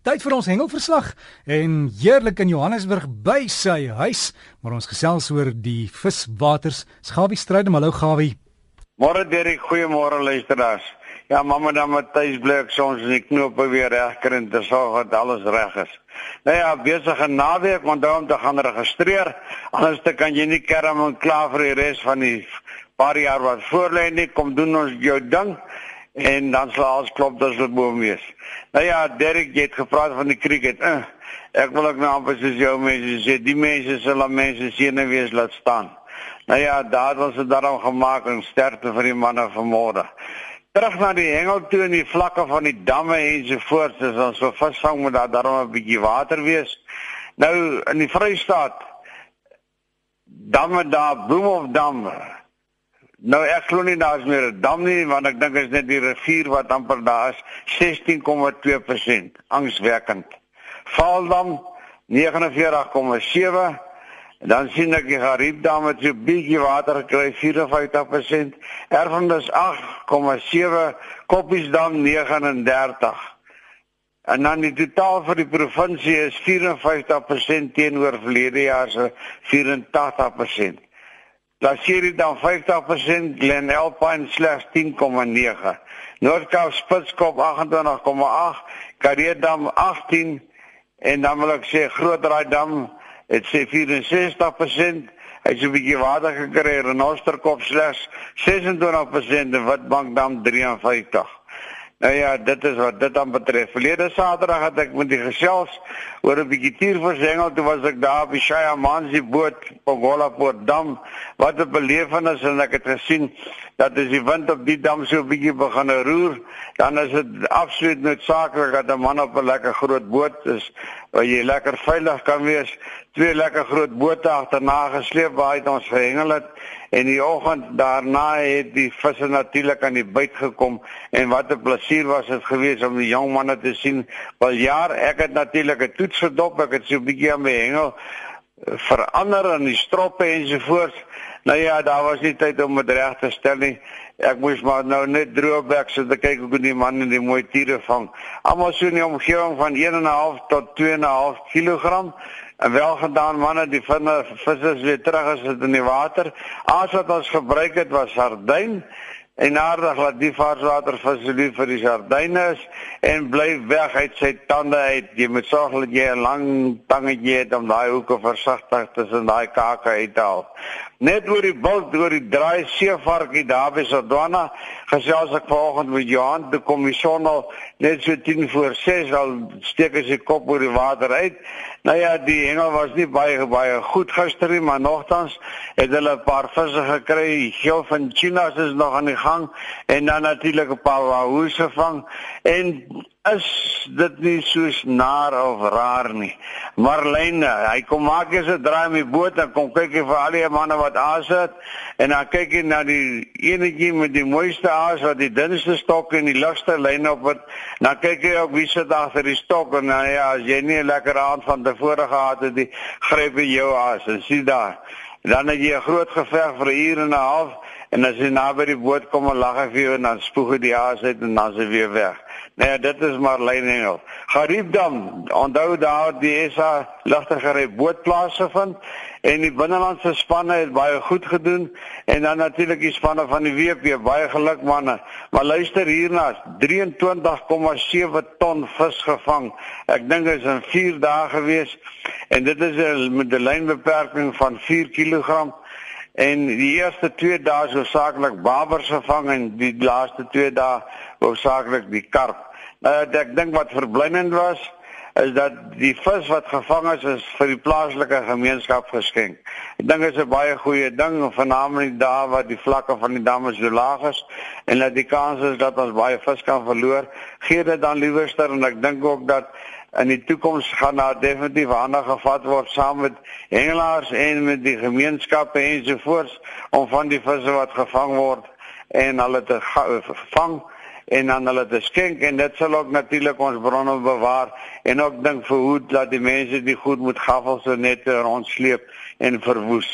Tyd vir ons hengelverslag en heerlik in Johannesburg by sy huis, maar ons gesels oor die viswaters. Gawie Strydom, hallo Gawie. Môre Derek, goeiemôre luisteraars. Ja, mamma dan Matthys bly ek soms in die knope weer regkry en te sorg dat alles reg is. Nou ja, besige naweek, want daarom te gaan registreer. Anders te kan jy nie kerm en klaar vir die res van die paar jaar wat voorlê nie. Kom doen ons jou ding en dan sal alles klop dat dit boom wees. Nou ja, Derek jy het gepraat van die cricket. Uh, ek wil ook nou amper soos jou mense sê, die mense sal al mense sien en wees laat staan. Nou ja, daar was dit daarom gemaak en sterkte vir die manne vanmôre. Terug na die hengel toe in die vlakke van die damme en so voort, as ons so visvang moet daar daarom 'n bietjie water wees. Nou in die Vrystaat damme daar, Bloemhof dam, Nou ek glo nie daar's meer 'n dam nie want ek dink is net die rivier wat amper daar is 16,2% angswekkend. Vaaldam 49,7 dan sien ek die Gariepdam het so bietjie water gekry 54%. Erfenis 8,7 Koppiesdam 39 En dan die totaal vir die provinsie is 54% teenoor verlede jaar se 84%. Lasierie dan 50%, Glen Alpine slegs 10,9. Noordkaap Spitskop 28,8, Kareedam 18 en dan wil ek sê Grootraaiddam het sê 64%. Hy het bietjie water gekry, Renosterkop slegs 26% en Witbankdam 53. Nou ja, dit is wat dit dan betref. Verlede Saterdag het ek met die gesels oor 'n bietjie tierversengel toe was ek daar die Shaya Manzi boot op Golaport dam. Wat 'n belewenis en ek het gesien dat as die wind op die dam so 'n bietjie begin roer, dan is dit absoluut noodsaaklik dat 'n man op 'n lekker groot boot is waar jy lekker veilig kan wees. Twee lekker groot bote agterna gesleep waar hy ons gehengel het en die oggend daarna het die visse natuurlik aan die byt gekom en wat 'n plesier was dit geweest om die jong manne te sien. Wel jaar ek het natuurlik 'n toets gedop, ek het so 'n bietjie aan my hengel eh, verander in die stroppe ensovoorts. Nou ja, daar was nie tyd om dit reg te stel nie. Ek moes maar nou net droogwerk sit te kyk hoe die manne die mooi tiere vang. Almal so in die omgewing van 1.5 tot 2.5 kg. En wel gedaan manne, die vinne visse is weer terug as dit in die water. As wat ons gebruik het was sardyn en aardig laat die varswater lief vir die sardyne is en bly weg uit sy tande uit. Jy moet sorg dat jy 'n lang tangetjie het om daai hoeke versigtig tussen daai kake uit te haal. Net oor die bult oor die draai seevarkie daar by Sodwana gesels ek vanoggend met Johan die kommission al net so 10 voor 6 al steek hy sy kop oor die water uit Nou ja, die hengel was nie baie baie goed gister nie, maar nogtans het hulle 'n paar visse gekry. Geel van Chinas is nog aan die en dan natuurlik 'n paar wahoes gevang en is dit nie soos naar of raar nie. Marlene, hy kom maak eens 'n draai met die boot en kom kyk vir al die manne wat aas het en dan kyk hy na die enetjie met die mooiste aas wat die dunste stok en die ligste lyn op het. Dan kyk hy ook wie sit agter die stok en nou ja, as jy nie 'n lekker aand van tevore gehad het, die gryp jy jou aas en sien daar. Dan het jy 'n groot geveg vir 'n uur en 'n half en as jy naby die boot kom en lag hy vir jou en dan spoeg hy die aas uit en dan is hy weer weg. Nee, dit is maar Lynengel. Gariepdam, onthou daar die SA ligtegery bootplaas gevind en die binnelandse spanne het baie goed gedoen en dan natuurlik die spanne van die WP baie geluk manne. Maar luister hierna, 23,7 ton vis gevang. Ek dink dit is in 4 dae gewees en dit is 'n lynbeperking van 4 kg en die eerste 2 dae so saaklik babers gevang en die laaste 2 dae hoofsaaklik die karp. Uh, ek dink wat verblindend was is dat die vis wat gevang is is vir die plaaslike gemeenskap geskenk. Ek dink dit is 'n baie goeie ding veral daar waar die vlakke van die damme so laag is en dat die kans is dat ons baie vis kan verloor, gee dit dan liewerster en ek dink ook dat in die toekoms gaan daar definitief aandag gevat word saam met hengelaars en met die gemeenskappe ensovoorts om van die visse wat gevang word en hulle te vang en dan hulle te skenk en dit sal ook natuurlik ons bronne bewaar en ook dink verhoed dat die mense die goed moet gaffels so net rondsleep en verwoes.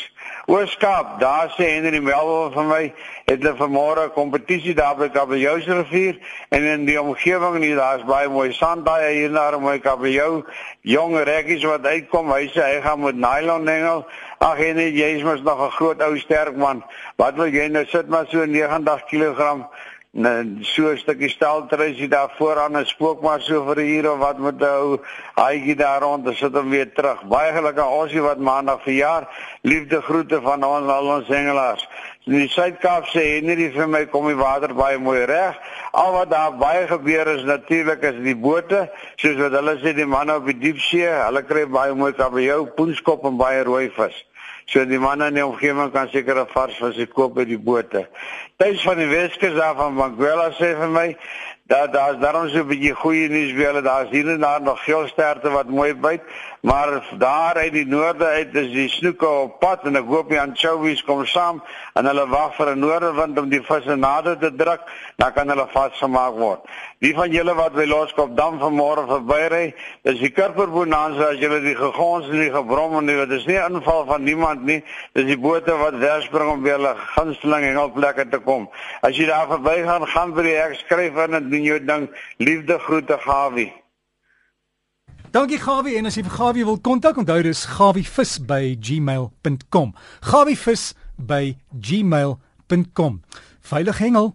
Ooskaap, daar sê Henry Melville vir my, het hulle vanmôre 'n kompetisie daar by Kabeljousrivier en in die omgewing nie daar's baie mooi sandbaie hier na my Kabeljou jong rekkies wat uitkom. Hy sê hy gaan met nylon hengel. Ag nee, jy is mos nog 'n groot ou sterk man. Wat wil jy nou sit maar so 90 kg net so 'n stukkie steltresie daar vooraan en spook maar so vir 'n uur of wat met 'n ou haaigie daar rond en sit hom weer terug. Baie gelukkig osie wat maandag verjaar. Liefde groete van ons al ons hengelaars. In die Suid-Kaap sê Henry vir my kom die water baie mooi reg. Al wat daar baie gebeur is natuurlik is die bote, soos wat hulle sê die manne op die diepsee, hulle kry baie mooi kabeljou, poenskop en baie rooi vis. So die manne in die omgewing kan seker 'n vars vis koop by die bote. Tuis van die Weskus af van Banguela sê vir my dat daar's daarom so 'n bietjie goeie nuus vir hulle. Daar's hier en daar nog veel sterte wat mooi byt, maar daar uit die noorde uit is die snoeke op pad en ek hoop die anchovies kom saam en hulle wag vir 'n noordewind om die visse nader te druk, dan kan hulle vasgemaak word. Die van julle wat by Loskop dam vanmôre verbyry, dis die Kurperbonanza as julle die gegons en die gebrom en dit is nie inval van niemand nie. Dis die bote wat wegspring om by hulle gunsteling hengelplekke te kom. As jy daar verbygaan, gaan by die hek skryf en doen jou ding. Liefde groete Gawie. Dankie Gawie en as jy vir Gawie wil kontak, onthou dis gawievis@gmail.com. gawievis@gmail.com. Veilig hengel.